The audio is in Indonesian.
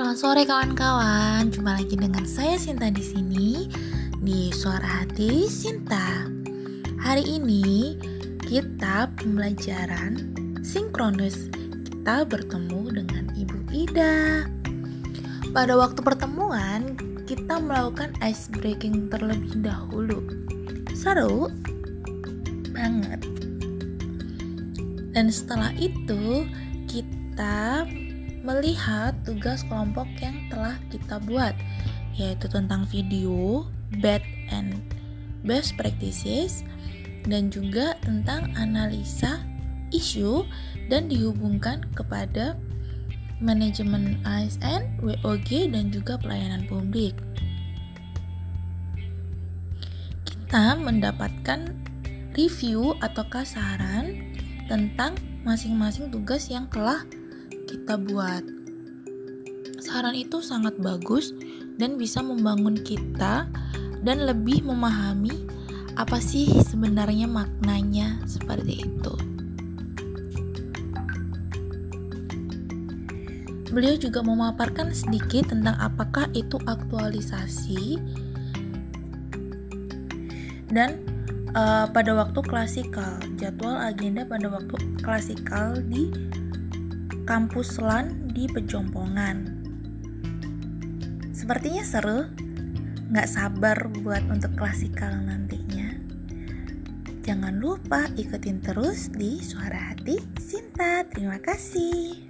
Selamat sore kawan-kawan. Jumpa lagi dengan saya Sinta di sini di Suara Hati Sinta. Hari ini kita pembelajaran sinkronus. Kita bertemu dengan Ibu Ida. Pada waktu pertemuan, kita melakukan ice breaking terlebih dahulu. Seru banget. Dan setelah itu, kita melihat tugas kelompok yang telah kita buat, yaitu tentang video, bad and best practices, dan juga tentang analisa isu dan dihubungkan kepada manajemen ASN, WOG, dan juga pelayanan publik. Kita mendapatkan review atau saran tentang masing-masing tugas yang telah kita buat. Saran itu sangat bagus dan bisa membangun kita dan lebih memahami apa sih sebenarnya maknanya seperti itu. Beliau juga memaparkan sedikit tentang apakah itu aktualisasi dan uh, pada waktu klasikal, jadwal agenda pada waktu klasikal di kampus LAN di Pejompongan. Sepertinya seru, nggak sabar buat untuk klasikal nantinya. Jangan lupa ikutin terus di Suara Hati Sinta. Terima kasih.